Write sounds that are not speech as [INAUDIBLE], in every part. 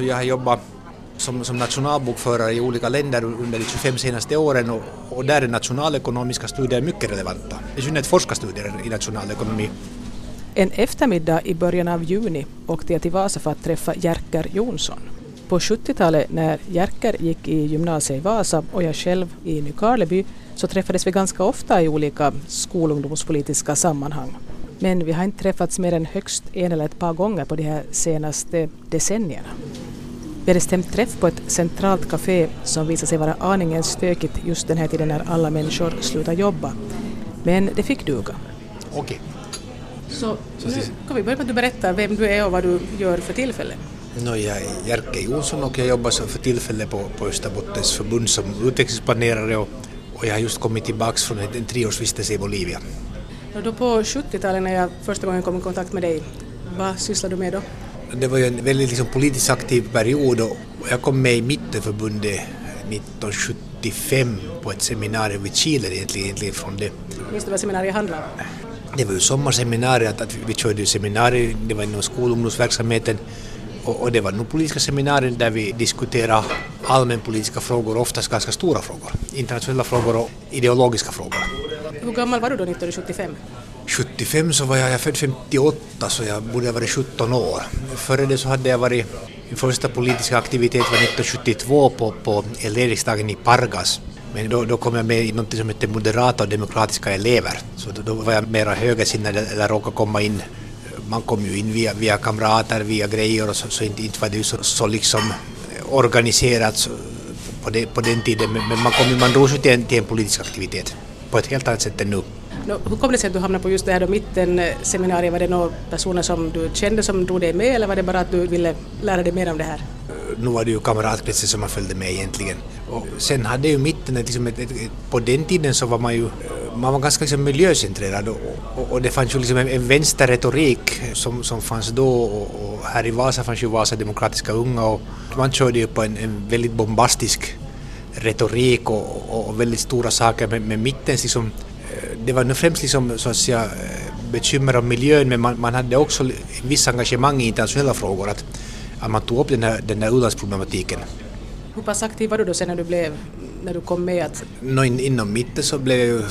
Jag har jobbat som, som nationalbokförare i olika länder under de 25 senaste åren och, och där är nationalekonomiska studier mycket relevanta. I synnerhet forskarstudier i nationalekonomi. En eftermiddag i början av juni åkte jag till Vasa för att träffa Jerker Jonsson. På 70-talet när Jerker gick i gymnasiet i Vasa och jag själv i Nykarleby så träffades vi ganska ofta i olika skolungdomspolitiska sammanhang. Men vi har inte träffats mer än högst en eller ett par gånger på de här senaste decennierna. Vi hade stämt träff på ett centralt café som visade sig vara aningen stökigt just den här tiden när alla människor slutar jobba. Men det fick duga. Okej. Så nu kan vi börja med att du berättar vem du är och vad du gör för tillfället. No, jag är Jerker Jonsson och jag jobbar för tillfället på, på Österbottens förbund som utvecklingsplanerare och, och jag har just kommit tillbaka från en, en treårsvistelse i Bolivia. Och då på 70-talet när jag första gången kom i kontakt med dig, vad sysslade du med då? Det var ju en väldigt liksom, politiskt aktiv period och jag kom med i Mittenförbundet 1975 på ett seminarium i Chile egentligen, egentligen från det. Minns du vad seminariet handlade om? Det var ju sommarseminariet, att vi körde ju seminarier, det var inom skolungdomsverksamheten och, och det var nog politiska seminarier där vi diskuterade allmänpolitiska frågor, oftast ganska stora frågor, internationella frågor och ideologiska frågor. Hur gammal var du då 1975? 75 så var jag, jag född 58 så jag borde ha varit 17 år. Före det så hade jag varit, min första politiska aktivitet var 1972 på, på elevriksdagen i Pargas. Men då, då kom jag med i något som heter Moderata och demokratiska elever. Så då, då var jag mera högersinnad eller råkade komma in. Man kom ju in via, via kamrater, via grejer och så, så inte, inte var det ju så, så liksom eh, organiserat så, på, det, på den tiden. Men, men man, kom, man drogs ju till en, till en politisk aktivitet på ett helt annat sätt än nu. No, hur kom det sig att du hamnade på just det här då mittenseminariet? Var det några personer som du kände som drog dig med eller var det bara att du ville lära dig mer om det här? Nu var det ju kamratkretsen som man följde med egentligen. Och sen hade ju mitten, liksom ett, ett, på den tiden så var man ju man var ganska liksom miljöcentrerad och, och, och det fanns ju liksom en, en vänsterretorik som, som fanns då och, och, här i Vasa fanns ju Vasa Demokratiska Unga och man körde ju på en, en väldigt bombastisk retorik och, och, väldigt stora saker med, med mittens liksom det var nu främst liksom, så att säga, bekymmer om miljön men man, man hade också viss engagemang i internationella frågor. Att, att man tog upp den här, den här u-landsproblematiken. Hur pass aktiv var du då sen när du, blev, när du kom med? Att... No, in, inom mitten så blev jag ju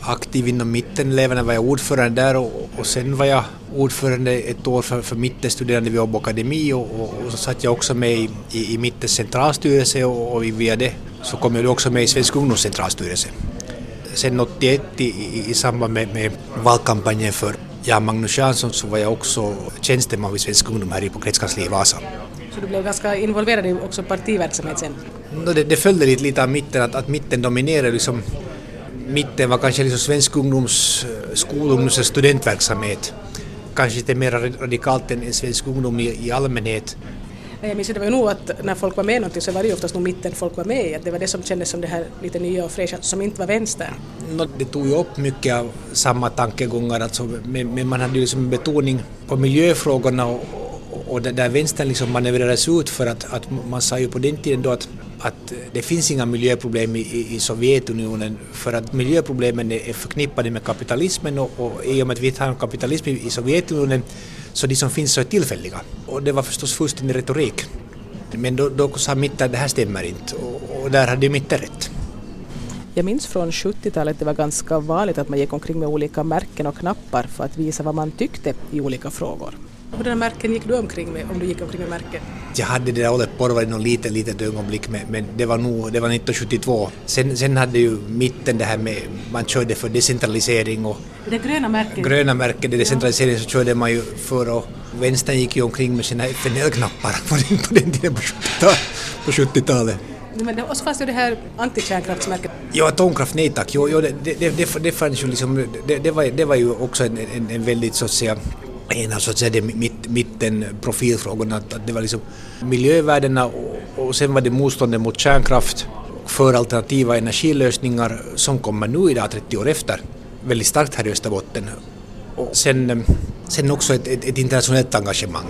aktiv inom mitteneleverna var jag ordförande där och, och sen var jag ordförande ett år för, för mittenstuderande vid Åbo Akademi och, och, och, så satt jag också med i, i, i mittens centralstyrelse och, och via det så kom jag också med i Svensk ungdoms centralstyrelse sen 81 i, i, samband med, med valkampanjen för Jan Magnus Jansson så var jag också tjänsteman vid Svensk Ungdom här på kretskansliet i Vasa. Så du blev ganska involverad i också partiverksamhet sen? No, det, det följde lite, lite av mitten, att, att mitten dominerade liksom mitten var kanske liksom svensk ungdoms, skolungdoms och studentverksamhet. Kanske lite mer radikalt än, än svensk ungdom i, i allmänhet. Jag minns det var ju nog att när folk var med någonting så var det ju oftast nog mitten folk var med i. att Det var det som kändes som det här lite nya och fräscha som inte var vänster. No, det tog ju upp mycket av samma tankegångar alltså, men, men man hade ju liksom betoning på miljöfrågorna och, och, och där vänstern liksom manövrerades ut för att, att man sa ju på den tiden då att, att det finns inga miljöproblem i, i Sovjetunionen för att miljöproblemen är förknippade med kapitalismen och, och i och med att vi inte har kapitalism i Sovjetunionen så de som finns är tillfälliga. Och det var förstås fullständig retorik. Men då, då sa mitten att det här stämmer inte och, och där hade mitten rätt. Jag minns från 70-talet det var ganska vanligt att man gick omkring med olika märken och knappar för att visa vad man tyckte i olika frågor. Hurdana märken gick du omkring med om du gick omkring med märken? Jag hade det där Olle Porvar i något litet, ögonblick med, men det var nog det var 1972. Sen, sen hade ju mitten det här med, man körde för decentralisering och det gröna märken? Gröna märken, det decentralisering så körde man ju för och vänstern gick ju omkring med sina FNL-knappar på den, på den tiden på 70-talet. Men det, och så fanns det det här antikärnkraftsmärket. Ja, atomkraft nej tack. Jo, jo, det, det, det, det fanns ju liksom, det, det, var, det var ju också en, en, en väldigt så att säga en av så att säga, de mitt, mitten profilfrågorna. Att, det var liksom miljövärdena och, och sen var det motståndet mot kärnkraft för alternativa energilösningar som kommer nu idag 30 år efter väldigt starkt här i Österbotten. Och sen, sen också ett, ett, ett internationellt engagemang.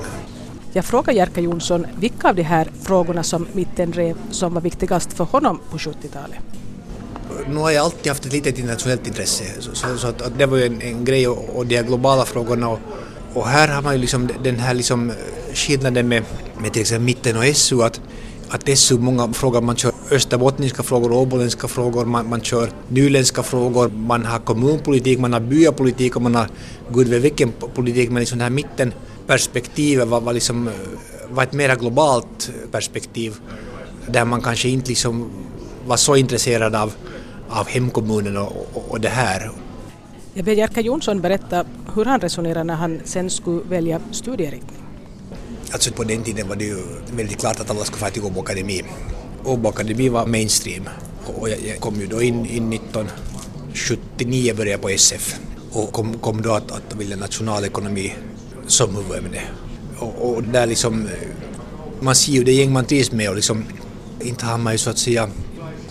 Jag frågade Jerka Jonsson vilka av de här frågorna som mitten drev som var viktigast för honom på 70-talet. Nu har jag alltid haft ett litet internationellt intresse så, så, så att, att, det var ju en, en grej och, och de globala frågorna och, och här har man ju liksom den här liksom eh, skillnaden med, med till exempel mitten och SU att, att SU många frågor man kör österbottniska frågor, åboländska frågor, man, man kör nyländska frågor, man har kommunpolitik, man har byapolitik och man har gud vet vilken politik men liksom det här mittenperspektivet var, var, liksom, eh, var ett mera globalt perspektiv där man kanske inte liksom var så intresserad av, av hemkommunen och, och, och det här. Jag ber Jerka Jonsson berätta hur han resonerade när han sen skulle välja studieriktning. Alltså på den tiden var det ju väldigt klart att alla skulle få till Åbo Akademi. Åbo Akademi var mainstream och jag, kom ju då in, in 1979 började på SF och kom, kom då att, att vilja nationalekonomi som huvudämne. Och, och där liksom, man ser ju det gäng man trivs med och liksom inte har man ju så att säga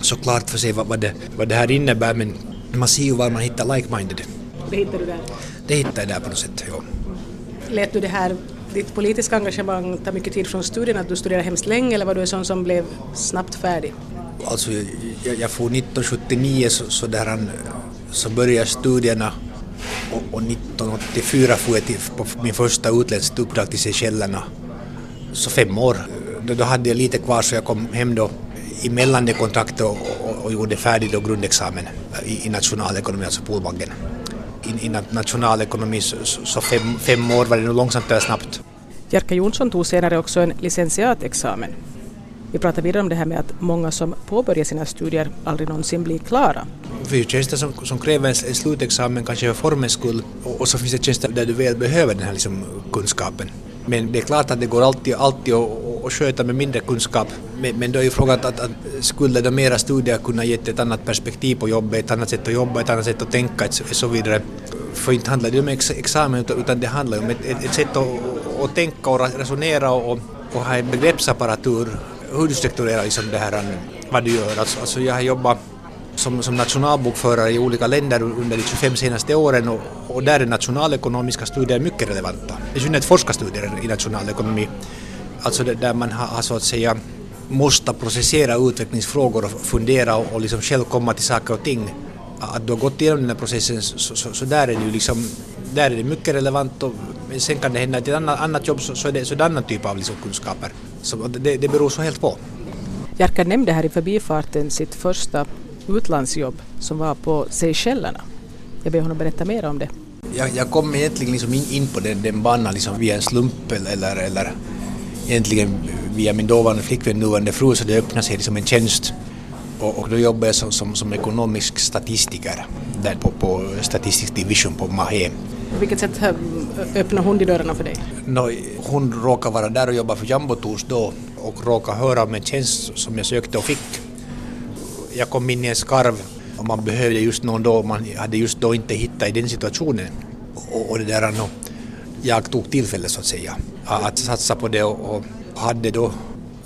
så klart för sig vad, vad, det, vad det här innebär men man ser ju var man hittar like-minded. Det hittar du där? Det hittar jag där på något sätt, ja. Lät du det här, ditt politiska engagemang ta mycket tid från studierna, att du studerade hemskt länge eller var du en sån som blev snabbt färdig? Alltså jag, jag får 1979 så, så, där han, så började studierna och, och 1984 får jag till, på min första utländska uppdrag till Seychellerna. Så fem år. Då, då hade jag lite kvar så jag kom hem då emellan det kontraktet och, och, gjorde färdig då grundexamen i, i nationalekonomi, alltså Polbaggen. I, i nationalekonomi så, så fem, fem år var det nog långsamt eller snabbt. Jerka Jonsson tog senare också en licentiatexamen. Vi pratar vidare om det här med att många som påbörjar sina studier aldrig någonsin blir klara. Det finns tjänster som, som kräver en slutexamen kanske för formens skull och, och, så finns det tjänster där du väl behöver den här liksom, kunskapen. Men det är klart att det går alltid, alltid att, och sköta med mindre kunskap. Men, men då är ju frågan att, att skulle de mera studier kunna ge ett annat perspektiv på jobbet, ett annat sätt att jobba, ett annat sätt att tänka och så vidare. För inte handlar det om ex examen utan det handlar om ett, ett, ett sätt att, att tänka och resonera och, och ha en begreppsapparatur. Hur du strukturerar liksom det här, vad du gör. Alltså, alltså jag har jobbat som, som nationalbokförare i olika länder under de 25 senaste åren och, och där är nationalekonomiska studier mycket relevanta. I synnerhet forskarstudier i nationalekonomi. Alltså där man har, har så att säga måste processera utvecklingsfrågor och fundera och, och liksom själv komma till saker och ting. Att du har gått igenom den här processen så, så, så där är det ju liksom där är det mycket relevant och sen kan det hända att i ett annat, annat jobb så, så, är det, så är det annan typ av liksom kunskaper. Så det, det beror så helt på. Jerka nämnde här i förbifarten sitt första utlandsjobb som var på Seychellerna. Jag ber honom berätta mer om det. Jag, jag kom egentligen liksom in, in på den, den banan liksom via en slump eller, eller egentligen via min dåvarande flickvän, nuvarande fru, så det öppnade sig liksom en tjänst. Och, och då jobbade jag som, som, som ekonomisk statistiker där på, på Statistisk Division på Mahé. På vilket sätt öppnade hon de dörrarna för dig? No, hon råkade vara där och jobba för Jumbo Tours då och råkade höra om en tjänst som jag sökte och fick jag kom in i en skarv och man behövde just någon då, man hade just då inte hittat i den situationen. Och, och det där, no, jag tog tillfället så att säga att satsa på det och, och hade då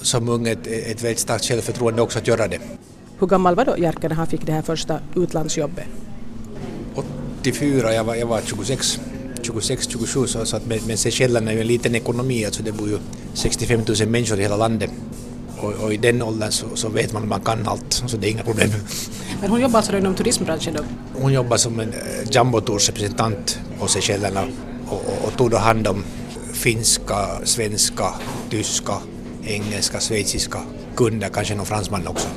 som ung ett, ett väldigt starkt självförtroende också att göra det. Hur gammal var då Jerka när han fick det här första utlandsjobbet? 84, jag var, jag var 26. 26-27 så, så att men, men Seychellerna är ju en liten ekonomi, alltså det bor ju 65 000 människor i hela landet och, och, i den åldern så, så, vet man att man kan allt, så det är inga problem. Men hon jobbar alltså inom turismbranschen då? Hon jobbar som en eh, Jumbo Tours representant på Seychellerna och, och, och tog då hand om finska, svenska, tyska, engelska, schweiziska kunder, kanske någon fransman också.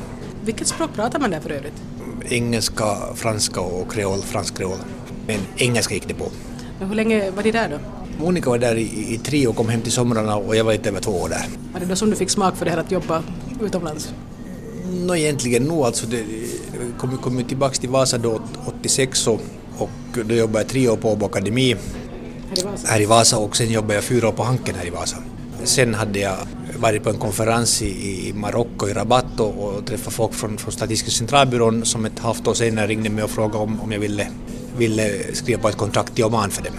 Vilket språk pratar man där för övrigt? Engelska, franska och kreol, fransk kreol. Men engelska gick det på. Men hur länge var de där då? Monica var där i, i tre och kom hem till somrarna och jag var lite över två år där. Var det då som du fick smak för det här att jobba utomlands? Nå egentligen nog alltså. Det kom, kom tillbaka till Vasa då 86 och, och då jobbade jag tre år på Åbo Akademi här i, Vasa. här i Vasa och sen jobbade jag fyra år på Hanken här i Vasa. Sen hade jag varit på en konferens i, i Marocko, i Rabat och, och träffat folk från, från Statistiska centralbyrån som ett halvt år senare ringde mig och frågade om, om jag ville, ville skriva på ett kontrakt i Oman för dem.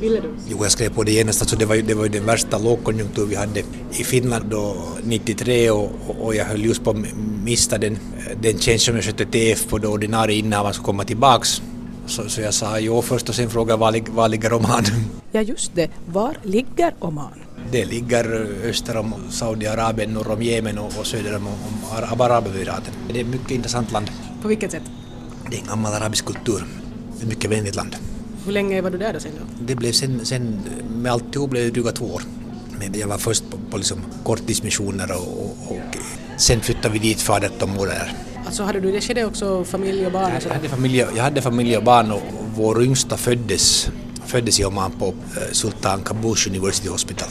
Ville du? Jo, jag skrev på det genast. Alltså det, var det var ju den värsta lågkonjunktur vi hade i Finland då 93 och, och jag höll just på att mista den, den tjänst som jag skötte TF på då ordinarie innehavaren skulle komma tillbaks. Så, så jag sa jo först och sen frågade var, var ligger Oman? [LAUGHS] Ja just det, var ligger Oman? Det ligger öster om Saudiarabien, norr om Jemen och, och söder om, om Arabemiraten. Det är ett mycket intressant land. På vilket sätt? Det är en gammal arabisk kultur. Ett mycket vänligt land. Hur länge var du där då sen då? Det blev sen, sen med alltihop blev det dryga två år. Men jag var först på, på liksom korttidsmissioner och, och, och sen flyttade vi dit för 18 månader. Alltså hade du i det skedet också familj och barn? Jag hade, familj, jag hade familj och barn och vår yngsta föddes, föddes i Oman på eh, Sultan Qaboos University Hospital.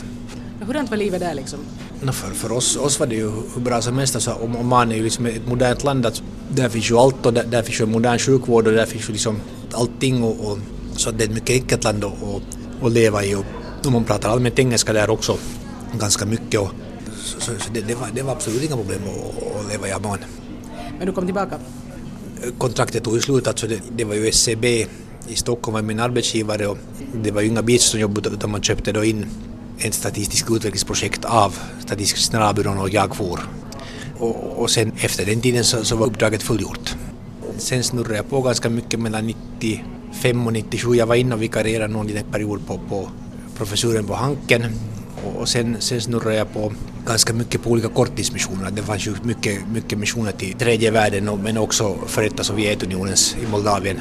Hurdant var livet där liksom? No, för, för oss, oss var det ju hur bra som helst. Alltså, Oman är ju liksom ett modernt land. Alltså, där finns ju allt och där, där finns ju modern sjukvård och där finns ju liksom allting. Och, och så det är ett mycket enkelt land att, att, att leva i. Och, och man pratar allmänt engelska där också ganska mycket. Och, så, så, så det, det, var, det var absolut inga problem att, att leva i Amman. Men du kom tillbaka? Eh, kontraktet tog ju slut. Alltså det, det var ju SCB i Stockholm var min arbetsgivare och det var ju inga beach som jobbade utan man köpte då in ett statistiskt utvecklingsprojekt av Statistiska centralbyrån och jag for. Och, och sen efter den tiden så, så var uppdraget fullgjort. Sen snurrade jag på ganska mycket mellan 95 och 97. Jag var inne och vikarierade någon liten period på, på professuren på Hanken och, sen, sen snurrade jag på ganska mycket på olika korttidsmissioner. Det fanns ju mycket, mycket missioner till tredje världen men också före Sovjetunionens i Moldavien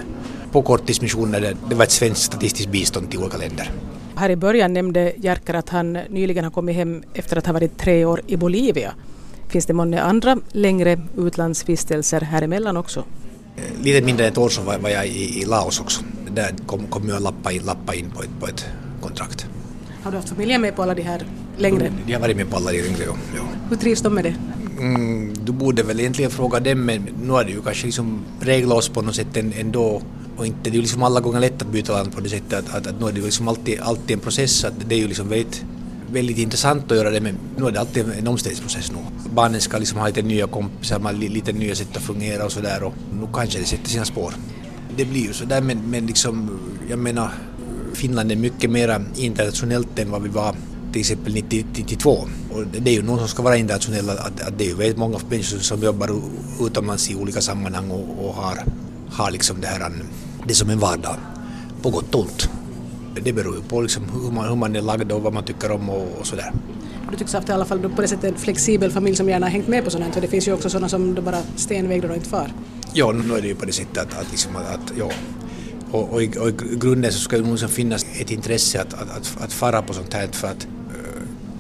på korttidsmissioner. Det var ett svenskt statistiskt bistånd till olika länder. Här i början nämnde Jerker att han nyligen har kommit hem efter att ha varit tre år i Bolivia. Finns det många andra längre utlandsvistelser här emellan också? Lite mindre än ett år så var, jag i, i Laos också. Där kom, kom jag lappa in, lappa in på, ett, på ett kontrakt. Har du haft familjen med på alla de här längre? De har varit med på alla de längre, ja. Hur trivs de med det? Mm, du borde väl egentligen fråga dem men nu har det ju kanske liksom präglat oss på något sätt ändå och inte, det är ju liksom alla gånger lätt att byta land på det sättet att, att, att nu är det ju liksom alltid, alltid en process. Att det är ju liksom väldigt, väldigt intressant att göra det men nu är det alltid en omställningsprocess nu. Barnen ska liksom ha lite nya kompisar, man lite nya sätt att fungera och sådär och nu kanske det sätter sina spår. Det blir ju sådär men, men liksom, jag menar Finland är mycket mer internationellt än vad vi var till exempel 1992. Och det är ju någon som ska vara internationell, att, att det är ju väldigt många människor som jobbar utomlands i olika sammanhang och, och har har liksom det här, det som en vardag, på gott och ont. Det beror ju på liksom hur, man, hur man är lagd och vad man tycker om och, och sådär. Du tycks ha haft i alla fall på det sättet en flexibel familj som gärna har hängt med på sånt här, för det finns ju också sådana som bara stenväg då inte far. Ja, nu är det ju på det sättet att, att, liksom, att, att ja, och, och, i, och i grunden så ska det nog finnas ett intresse att, att, att, att fara på sånt här för att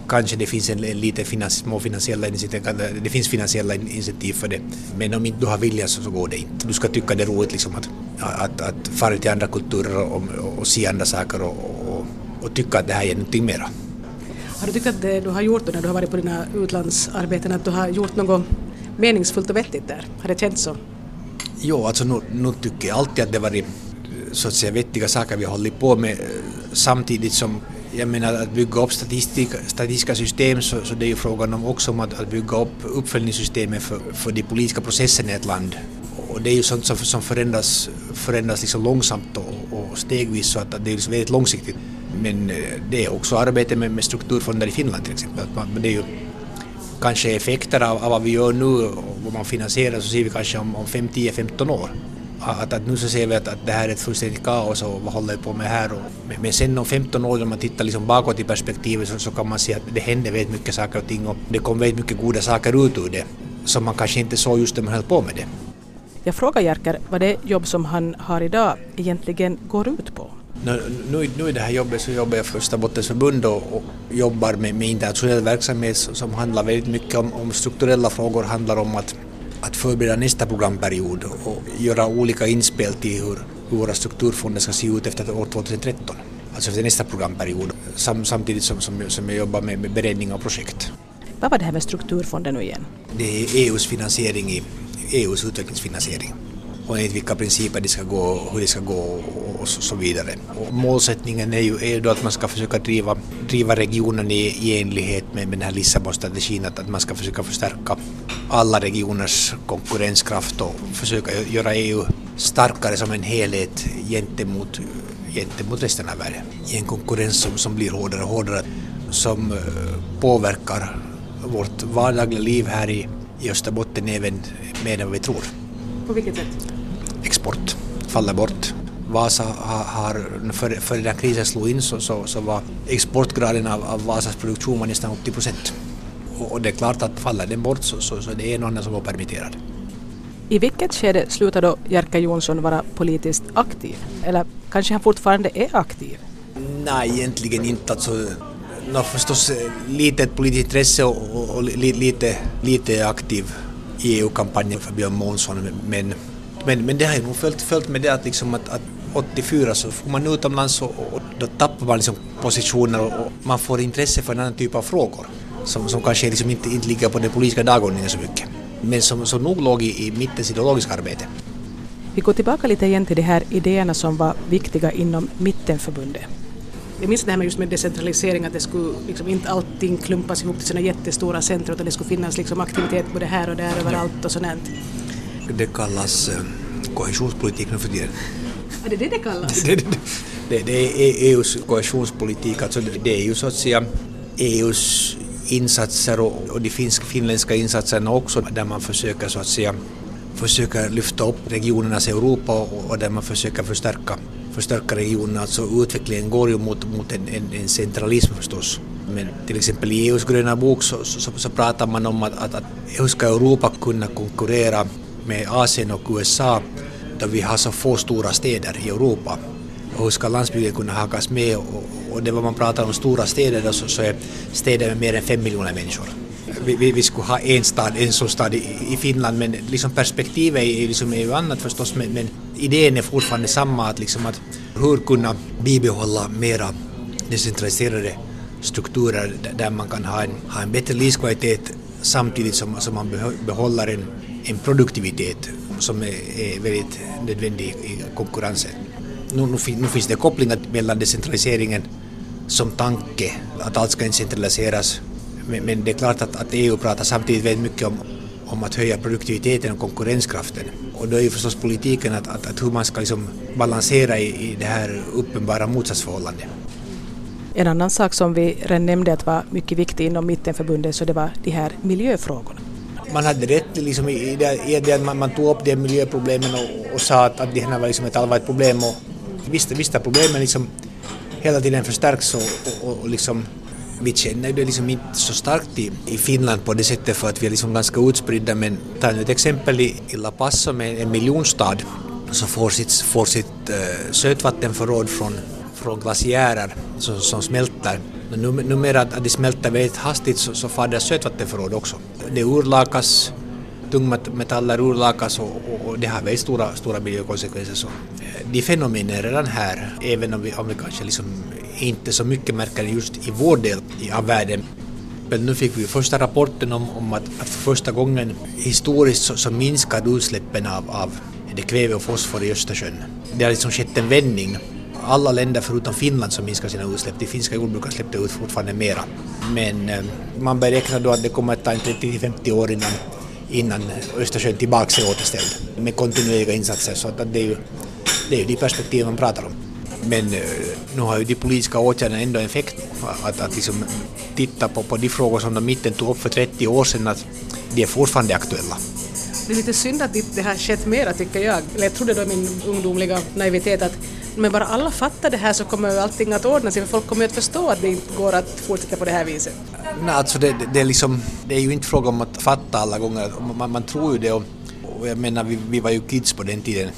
kanske det finns en, lite finans, små finansiella initiativ, det finns finansiella initiativ för det. Men om inte du har vilja så, så går det inte. Du ska tycka det är roligt liksom att, att, att fara till andra kulturer och, och, och se andra saker och, och, och tycka att det här är någonting mera. Har du tyckt att det du har gjort när du har varit på dina utlandsarbeten, att du har gjort något meningsfullt och vettigt där? Har det känts så? Jo, alltså nu, nu tycker jag alltid att det varit så att säga vettiga saker vi har hållit på med eh, samtidigt som jag menar att bygga upp statistiska system så, så det är ju frågan om också om att, att bygga upp uppföljningssystemet för, för de politiska processerna i ett land. Och det är ju sånt som, som förändras, förändras liksom långsamt och, och stegvis så att, att det är liksom väldigt långsiktigt. Men eh, det är också arbete med, med strukturfonder i Finland till exempel. Att man, det är ju kanske effekter av, av vad vi gör nu och vad man finansierar så ser vi kanske om, om 5, 10, 15 år att, att nu så ser vi att, att det här är ett fullständigt kaos och vad håller vi på med här? Och, men sen om 15 år när man tittar liksom bakåt i perspektivet så, så kan man se att det hände väldigt mycket saker och ting och det kom väldigt mycket goda saker ut ur det som man kanske inte såg just när man höll på med det. Jag frågar Jerker vad det jobb som han har idag egentligen går ut på. Nu, nu, nu i det här jobbet så jobbar jag för Österbottens förbund och, och jobbar med, med internationell verksamhet som handlar väldigt mycket om, om strukturella frågor, handlar om att att förbereda nästa programperiod och göra olika inspel till hur, hur våra strukturfonder ska se ut efter år 2013. Alltså efter nästa programperiod, sam, samtidigt som, som, som jag jobbar med, med beredning av projekt. Vad var det här med strukturfonder nu igen? Det är EUs finansiering, i, EUs utvecklingsfinansiering och enligt vilka principer det ska gå, hur det ska gå och så, vidare. Och målsättningen är ju är då att man ska försöka driva, driva regionen i, i enlighet med, med den här Lissabonstrategin, att, att man ska försöka förstärka alla regioners konkurrenskraft och försöka göra EU starkare som en helhet gentemot, gentemot resten av världen. I en konkurrens som, som blir hårdare och hårdare, som eh, påverkar vårt vardagliga liv här i, i Österbotten även mer än vad vi tror. På vilket sätt? Export faller bort. Vasa har, har före för den krisen slog in så, så, så var exportgraden av, av Vasas produktion var nästan 80 procent. Och, det är klart att faller den bort så, så, så det är en annan som var permitterad. I vilket skede slutade då Jerka Jonsson vara politiskt aktiv? Eller kanske han fortfarande är aktiv? Nej, egentligen inte. Alltså, no, förstås eh, litet politiskt intresse och, och, och lite, lite aktiv i EU-kampanjen för Björn Månsson men, men, men det har ju nog följt, följt med det att, liksom att, att 84 så får man utomlands och, och då tappar man liksom positioner och, och, man får intresse för en annan typ av frågor som, som kanske liksom inte, inte ligger på den politiska dagordningen så mycket men som, som nog låg i, i mittens ideologiska arbete. Vi går tillbaka lite igen till de här idéerna som var viktiga inom Mittenförbundet. Jag minns det här med just med decentralisering, att det skulle liksom inte allting klumpas ihop till sådana jättestora centrum utan det skulle finnas liksom aktivitet både här och där överallt och sådant. Det kallas eh, kohesionspolitik nu för tiden. [LAUGHS] Är det det det kallas? Det, det, det, det är EUs kohesionspolitik, alltså det är ju så att säga EUs insatser och, och de finsk, finländska insatserna också där man försöker så att säga försöker lyfta upp regionernas Europa och, och där man försöker förstärka, förstärka regionerna. Alltså utvecklingen går ju mot, mot en, en, en centralism förstås. Men till exempel i EUs gröna bok så, så, så pratar man om att, att, att hur ska Europa kunna konkurrera med Asien och USA då vi har så få stora städer i Europa. Och hur ska landsbygden kunna hakas med? Och, och det var man pratar om stora städer då, så, så är städer med mer än fem miljoner människor vi, vi, vi skulle ha en stad, en sån stad i, i Finland men liksom perspektivet är, liksom, är ju annat förstås men, men idén är fortfarande samma att, liksom att hur kunna bibehålla mera decentraliserade strukturer där man kan ha en, ha en bättre livskvalitet samtidigt som, som man behåller en, en produktivitet som är, är väldigt nödvändig i konkurrensen. Nu, nu, nu finns det kopplingar mellan decentraliseringen som tanke, att allt ska centraliseras men, men, det är klart att, att EU pratar samtidigt väldigt mycket om, om att höja produktiviteten och konkurrenskraften. Och då är ju förstås politiken att, att, att hur man ska liksom balansera i, i det här uppenbara motsatsförhållandet. En annan sak som vi redan nämnde att var mycket viktig inom Mittenförbundet så det var de här miljöfrågorna. Man hade rätt liksom, i, det, i det att man, man tog upp de miljöproblemen och, och sa att, att det här var liksom ett allvarligt problem och visst, vissa problemen liksom hela tiden förstärks och, och, och liksom vi känner det liksom inte så starkt i, i Finland på det sättet för att vi är liksom ganska utspridda men ta nu ett exempel i, i La Paz som är en miljonstad som får sitt, får sitt äh, sötvattenförråd från, från glaciärer som, som smälter. Num, numera att de smälter väldigt hastigt så, så far deras sötvattenförråd också. Det urlakas tungmetaller urlakas och, och, och det har väldigt stora, stora miljökonsekvenser. Så, eh, de fenomenen är redan här, även om vi, om vi kanske liksom inte så mycket märker just i vår del av världen. Men nu fick vi första rapporten om, om att, att, för första gången historiskt så, så minskade utsläppen av, av det kväve och fosfor i Östersjön. Det har liksom skett en vändning. Alla länder förutom Finland som minskar sina utsläpp, de finska jordbrukarna släppte ut fortfarande mera. Men eh, man beräknar då att det kommer att ta 30-50 år innan, innan Östersjön tillbaka är återställd med kontinuerliga insatser. Så att det är ju det är ju de perspektiv man pratar om. Men eh, nu har ju de politiska åtgärderna ändå effekt att, att liksom titta på, på de frågor som de mitten tog upp för 30 år sedan, att de är fortfarande aktuella. Det är lite synd att det har skett mera tycker jag. Eller jag trodde då i min ungdomliga naivitet att men bara alla fattar det här så kommer ju allting att ordna sig för folk kommer ju att förstå att det inte går att fortsätta på det här viset. Nej, alltså det, det, är, liksom, det är ju inte fråga om att fatta alla gånger, man, man tror ju det och, och jag menar vi, vi var ju kids på den tiden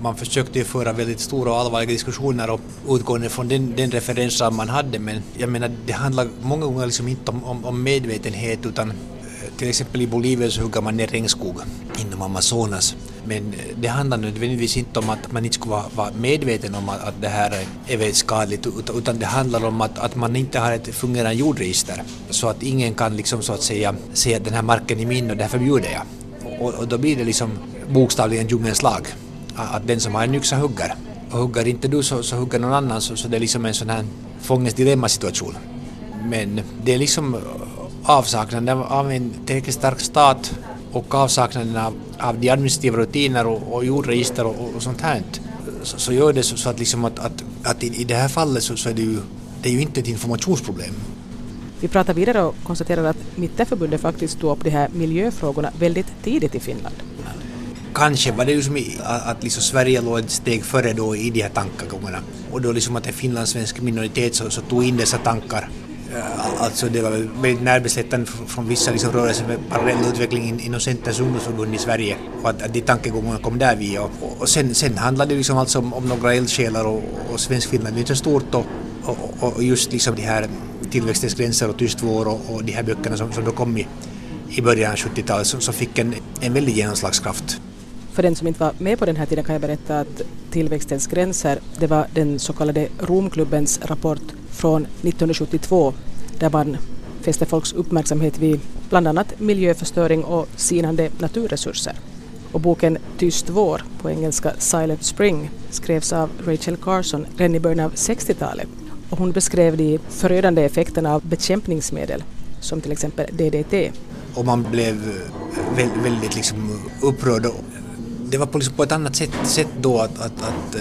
man försökte ju föra väldigt stora och allvarliga diskussioner och utgående från den, den referensram man hade men jag menar det handlar många gånger liksom inte om, om, om medvetenhet utan till exempel i Bolivia så hugger man ner regnskog inom Amazonas. Men eh, det handlar nödvändigtvis inte om att man inte skulle vara medveten om att, att det här är väldigt skadligt utan det handlar om att, att man inte har ett fungerande jordregister så att ingen kan liksom så att säga säga att den här marken är min och därför bjuder jag. Och, och då blir det liksom bokstavligen djungelns lag att den som har en yxa hugger. Och hugger inte du så, så hugger någon annan så, så det är liksom en sån här fångens dilemmasituation. Men det är liksom avsaknaden av en tillräckligt stark stat och avsaknaden av, av de administrativa rutiner och, och jordregister och, och sånt här så, så gör det så, så att, liksom att, att, att i, i, det här fallet så, så är det ju, det är ju inte ett informationsproblem. Vi pratar vidare och konstaterar att Mittenförbundet faktiskt tog upp de här miljöfrågorna väldigt tidigt i Finland kanske var det ju som att, att liksom Sverige låg ett steg före då i de här tankegångarna. Och då liksom att en finlandssvensk minoritet så, så tog in dessa tankar. Alltså det var väldigt närbesläktande från vissa liksom rörelser med parallell utveckling inom Centerns ungdomsförbund i Sverige och att, att de tankegångarna kom där via. Och, och sen, sen handlade det liksom alltså om, om några eldsjälar och, och svensk Finland är inte stort och, och, och just liksom de här Tillväxtens gränser och Tyst vår och, och de här böckerna som, som då kom i, i början av 70-talet som fick en, en väldig genomslagskraft. För den som inte var med på den här tiden kan jag berätta att Tillväxtens gränser, det var den så kallade Romklubbens rapport från 1972 där man fäste folks uppmärksamhet vid bland annat miljöförstöring och sinande naturresurser. Och boken Tyst vår, på engelska Silent Spring, skrevs av Rachel Carson redan i början av 60-talet. Och hon beskrev de förödande effekterna av bekämpningsmedel, som till exempel DDT. Och man blev väldigt, väldigt liksom upprörd. Det var på, liksom på ett annat sätt, sätt då att, att, att eh,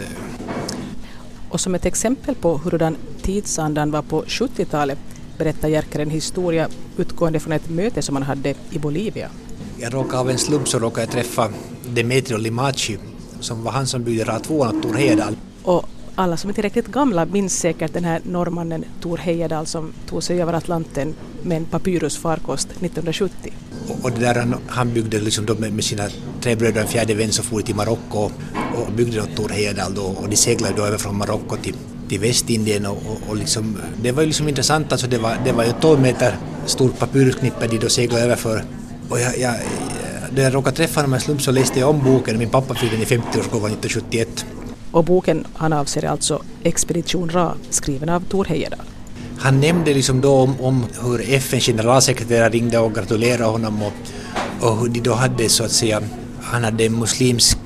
och som ett exempel på hurdan tidsandan var på 70-talet berättar Jerker en historia utgående från ett möte som han hade i Bolivia. Jag råkade av en slump så råkade jag träffa Demetrio Limachi som var han som byggde RA2 åt Tor Heyerdahl. Och alla som är tillräckligt gamla minns säkert den här norrmannen Tor Heyerdahl som tog sig över Atlanten med en papyrusfarkost 1970. Och, och det där han, byggde liksom med, med sina tre bröder och en fjärde vän så for till Marocko och byggde åt Tor Heyerdahl då och de seglade då över från Marocko till till Västindien och, och, och liksom, det var ju liksom intressant, alltså det var, det var ju 12 meter stort papyrusknippe de då seglade över för. Och jag, jag, då jag råkade träffa honom en slump så läste jag om boken, min pappa fick den i 50-årsgåvan 1971. Och boken han avser alltså Expedition Ra, skriven av Tor Heyerdahl. Han nämnde liksom då om, om hur FNs generalsekreterare ringde och gratulerade honom och, och hur de då hade så att säga, han hade en muslimsk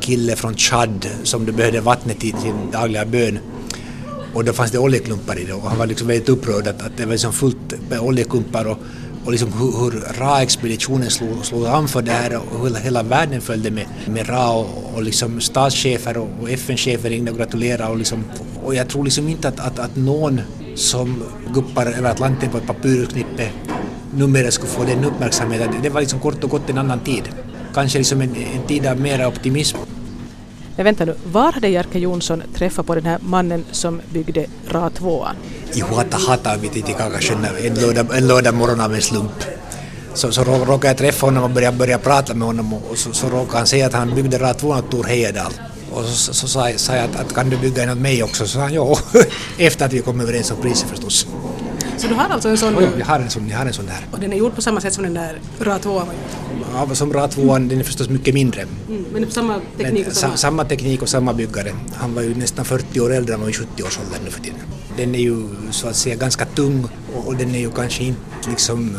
kille från Chad som behövde vattnet till sin dagliga bön och då fanns det oljeklumpar i det och han var liksom väldigt upprörd att, att det var liksom fullt med oljeklumpar och, och liksom hur, hur Ra-expeditionen slog, slog an för det här och hur hela världen följde med, med Ra och, och liksom statschefer och, och FN-chefer ringde och gratulerade och, liksom, och jag tror liksom inte att, att, att någon som guppar över Atlanten på ett papyrusknippe numera skulle få den uppmärksamheten. Det var liksom kort och gott en annan tid. Kanske liksom en, en tid av mera optimism men vänta nu, var hade Jerker Jonsson träffat på den här mannen som byggde RA2? I Huatahata vid Titikakasjön en lördag, en lördag morgon av en slump. Så, så råkade jag träffa honom och började, började prata med honom och så, så råkade han säga att han byggde RA2 åt Tor Heyerdahl. Och så, så, så sa, sa jag att, att, kan du bygga en åt mig också? Så sa han ja, efter att vi kom överens om priset förstås. Så du har alltså en sån? Oh, jag har en sån, jag har en sån där. Och den är gjord på samma sätt som den där RA2? Ja, som RA2 den är förstås mycket mindre. Mm, men samma teknik men, och samma? samma teknik och samma byggare. Han var ju nästan 40 år äldre, han var i 70-årsåldern nu för tiden. Den är ju så att säga ganska tung och, och den är ju kanske inte liksom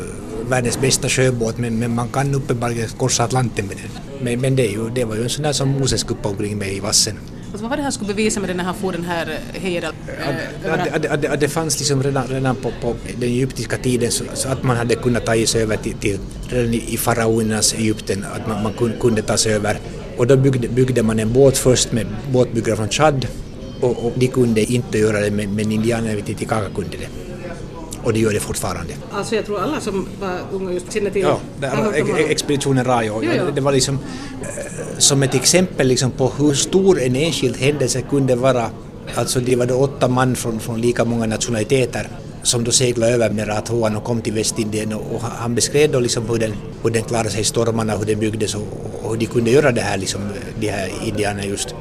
världens bästa sjöbåt men, men man kan uppenbarligen korsa Atlanten med den. Men, men det, är ju, det var ju en sån där som Moses kuppade omkring med i vassen. Alltså vad var det han skulle bevisa med det när han får den här Heyerdahl? Äh, det, fanns liksom redan, redan på, på den egyptiska tiden så, så, att man hade kunnat ta sig över till, till redan i faraonernas Egypten, att man, man kunde, kunde ta sig över. Och då byggde, byggde man en båt först med båtbyggare från Chad och, och de kunde inte göra det men, men indianerna vid Titicaca kunde det och det gör det fortfarande. Alltså jag tror alla som var unga just känner till ja, det, var, expeditionen Rajo. Jo, jo. Det var liksom eh, som ett exempel liksom på hur stor en enskild händelse kunde vara. Alltså det var då åtta man från, från lika många nationaliteter som då seglade över med Rathåan och kom till Västindien och, och han beskrev då liksom hur den, hur den klarade sig i stormarna, hur den byggdes och, och hur de kunde göra det här, liksom, de här indianerna just.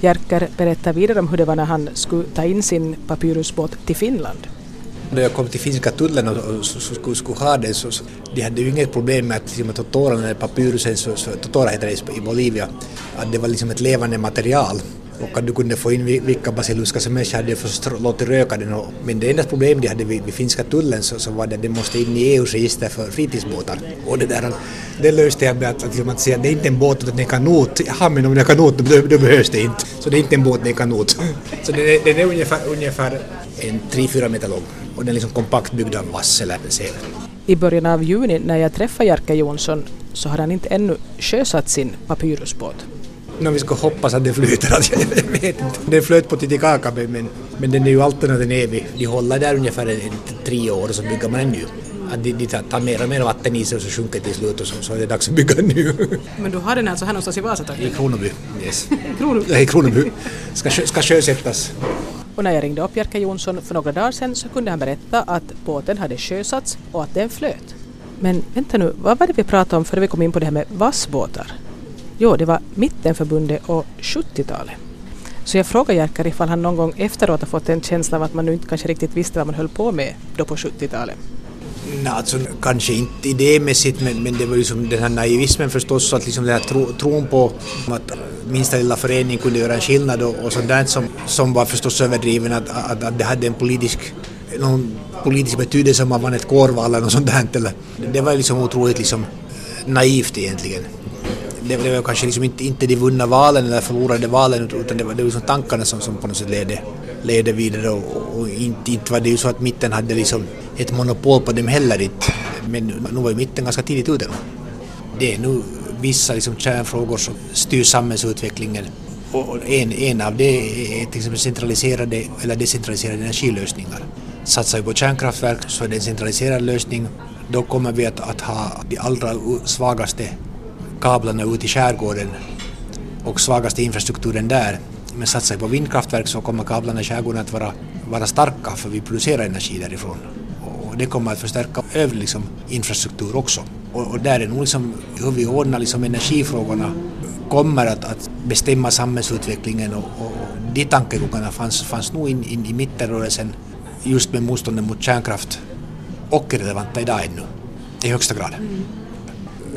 Jerker berättar vidare om hur det var när han skulle ta in sin papyrusbåt till Finland. När jag kom till finska tullen och, och skulle, skulle ha den så, så de hade ju inget problem med att liksom, totoran eller papyrusen, så, så, Totora heter det i Bolivia, att det var liksom ett levande material och att du kunde få in vilka basiluska som helst hade förstås låtit röka den. Och, men det enda problem de hade vid, vid finska tullen så, så var det att den måste in i EUs register för fritidsbåtar. Och det där det löste jag med att, att, att säga att det är inte en båt utan en kanot. Jaha, men om det är kanot då, då behövs det inte. Så det är inte en båt, det är en kanot. Så den är, den är ungefär, ungefär en 3-4 meter lång och den är liksom kompakt byggd av vass eller sel. I början av juni när jag träffade Jerker Jonsson så hade han inte ännu sjösatt sin papyrusbåt. No, vi ska hoppas att det flyter, [LAUGHS] jag vet inte. Den flöt på Titicaca men, men den är ju alltid den evig. De håller där ungefär tre år och så bygger man en ny. Att de, de tar mer och mer vatten i sig och så sjunker till slut och så, så är det dags att bygga en ny. [LAUGHS] Men du har den alltså här någonstans i Vasatrakten? I Kronoby, yes. [LAUGHS] Kronoby? Ja, i Kronoby. Ska, ska sjösättas. Och när jag ringde upp Jerker Jonsson för några dagar sedan så kunde han berätta att båten hade sjösatts och att den flöt. Men vänta nu, vad var det vi pratade om före vi kom in på det här med vassbåtar? Jo, det var Mittenförbundet och 70-talet. Så jag frågade Jerker ifall han någon gång efteråt har fått en känsla av att man nu inte kanske riktigt visste vad man höll på med då på 70-talet. Nej, alltså, kanske inte idémässigt men, men det var liksom den här naivismen förstås, att liksom den här tro, tron på att minsta lilla förening kunde göra en skillnad och, och sånt där som, som var förstås överdriven, att, att, att det hade en politisk, någon politisk betydelse om man vann ett kårval eller något sånt där. Det var liksom otroligt liksom naivt egentligen. Det, blev kanske liksom inte, inte de vunna valen eller förlorade valen utan det var, det var liksom tankarna som, som på något sätt ledde, ledde vidare och, och inte, inte var det ju så att mitten hade liksom ett monopol på dem heller inte. Men nu var ju mitten ganska tidigt ute. Det är nu vissa liksom kärnfrågor som styr samhällsutvecklingen. Och en, en av det är till exempel centraliserade eller decentraliserade energilösningar. Satsar vi på kärnkraftverk så är det en centraliserad lösning. Då kommer vi att, att ha de allra svagaste kablarna ut i skärgården och svagaste infrastrukturen där. Men satsar vi på vindkraftverk så kommer kablarna i skärgården att vara, vara starka för vi producerar energi därifrån. Och det kommer att förstärka övrig liksom, infrastruktur också. Och, och, där är nog liksom, hur vi ordnar liksom, energifrågorna kommer att, att bestämma samhällsutvecklingen och, och, och de tankegångarna fanns, fanns nog in, in i mittenrörelsen just med motståndet mot kärnkraft och relevanta idag ännu i högsta grad. Mm.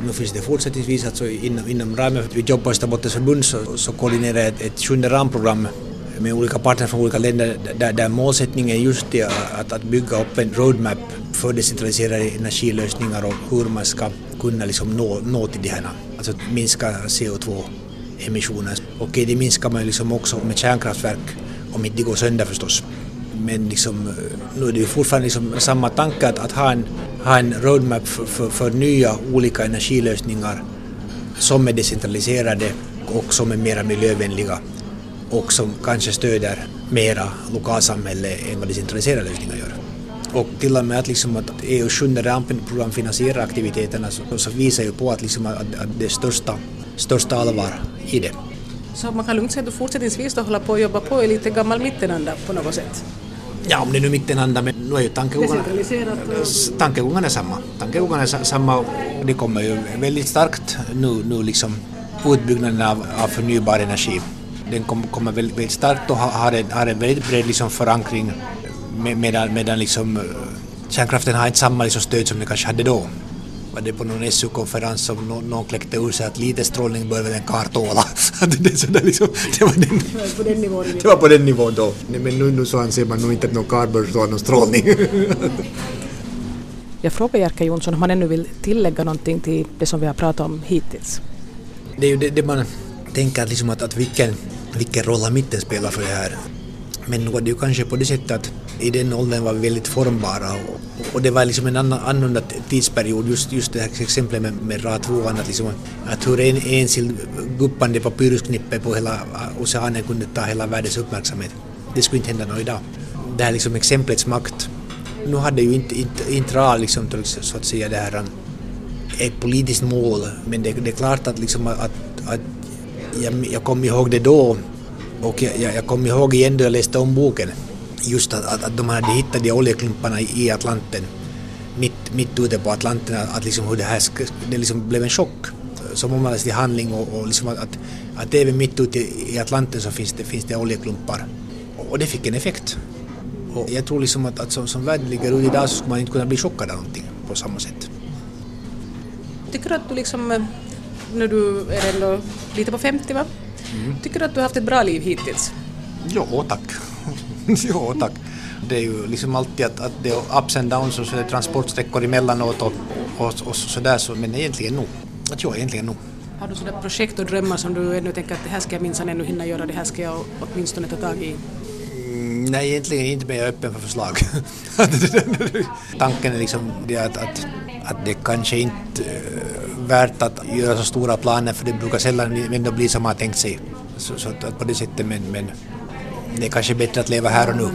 Nu finns det fortsättningsvis, alltså inom, inom ramen för att vi jobbar i Österbottens förbund så, så koordinerar jag ett, ett sjunde ramprogram med olika partner från olika länder där, där målsättningen är just det att, att bygga upp en roadmap för decentraliserade energilösningar och hur man ska kunna liksom nå, nå till det här. Alltså minska CO2-emissioner. Och det minskar man liksom också med kärnkraftverk om inte det går sönder förstås. Men liksom, eh, nu är det ju fortfarande liksom samma tanke att, att ha, en, ha en roadmap för, för, för nya olika energilösningar som är decentraliserade och som är mera miljövänliga och som kanske stöder mera lokalsamhälle än vad decentraliserade lösningar gör. Och till och med att, liksom att EUs sjunde ramprogram finansierar aktiviteterna så, så visar ju på att, liksom att, att det är största, största allvar i det. Så man kan lugnt säga att du fortsättningsvis då hålla på att jobba på i lite gammal mittenanda på något sätt? Ja, om det nu mittenanda, men nu är ju tankegångarna, tankegångarna samma. Tankegångarna är samma och det kommer ju väldigt starkt nu, nu liksom utbyggnaden av, av förnybar energi. Den kommer, kommer väldigt, väldigt starkt och har en, har en väldigt bred liksom förankring medan, medan liksom, kärnkraften har inte samma liksom stöd som den kanske hade då. Var det på någon SU-konferens som någon, någon kläckte ur sig att lite strålning bör väl en karl tåla. [LAUGHS] det, liksom, det, var den, på den nivån. Det var på den nivån [LAUGHS] då. Men nu, nu så anser man nog inte att någon karl bör tåla någon strålning. [LAUGHS] Jag frågar Jerka Jonsson om han ännu vill tillägga någonting till det som vi har pratat om hittills. Det är ju det, det man tänker liksom att, att vilken, vilken roll har mitten spelar för det här. Men nu var det ju kanske på det sättet att i den åldern var vi väldigt formbara och, och det var liksom en annan, annorlunda tidsperiod, just, just det här exemplet med, med rad 2 att, liksom, att hur en enskild guppande papyrusknippe på hela oceanen kunde ta hela världens uppmärksamhet. Det skulle inte hända något idag. Det här liksom exemplets makt. Nu hade ju inte, inte, inte RA liksom, så att säga det här um, ett politiskt mål, men det, det är klart att, liksom, att, att jag, jag kom ihåg det då och jag, jag, jag kommer ihåg igen då jag läste om boken just att, att, att de hade hittat de oljeklumparna i Atlanten mitt, mitt ute på Atlanten, att liksom hur det här det liksom blev en chock som omvandlades till handling och, och liksom att, att, att även mitt ute i Atlanten så finns det, finns det oljeklumpar. Och det fick en effekt. Och jag tror liksom att, att som, som världen ligger ut idag så skulle man inte kunna bli chockad av någonting på samma sätt. Tycker du att du liksom, eh, när du är ändå lite på 50 va? Mm. Tycker du att du har haft ett bra liv hittills? Jo, tack. [LAUGHS] jo, tack. Det är ju liksom alltid att, att det är ups and downs och så är det transportsträckor emellanåt och, och, och sådär, så, men egentligen nog. Att jo, egentligen nog. Har du sådana projekt och drömmar som du ännu tänker att det här ska jag minsann ännu hinna göra, det här ska jag åtminstone ta tag i? Mm, nej, egentligen inte, men jag är öppen för förslag. [LAUGHS] Tanken är liksom det att, att, att det kanske inte är värt att göra så stora planer för det brukar sällan ändå bli som man har tänkt sig. Så, så på det sättet, men, men det är kanske bättre att leva här och nu.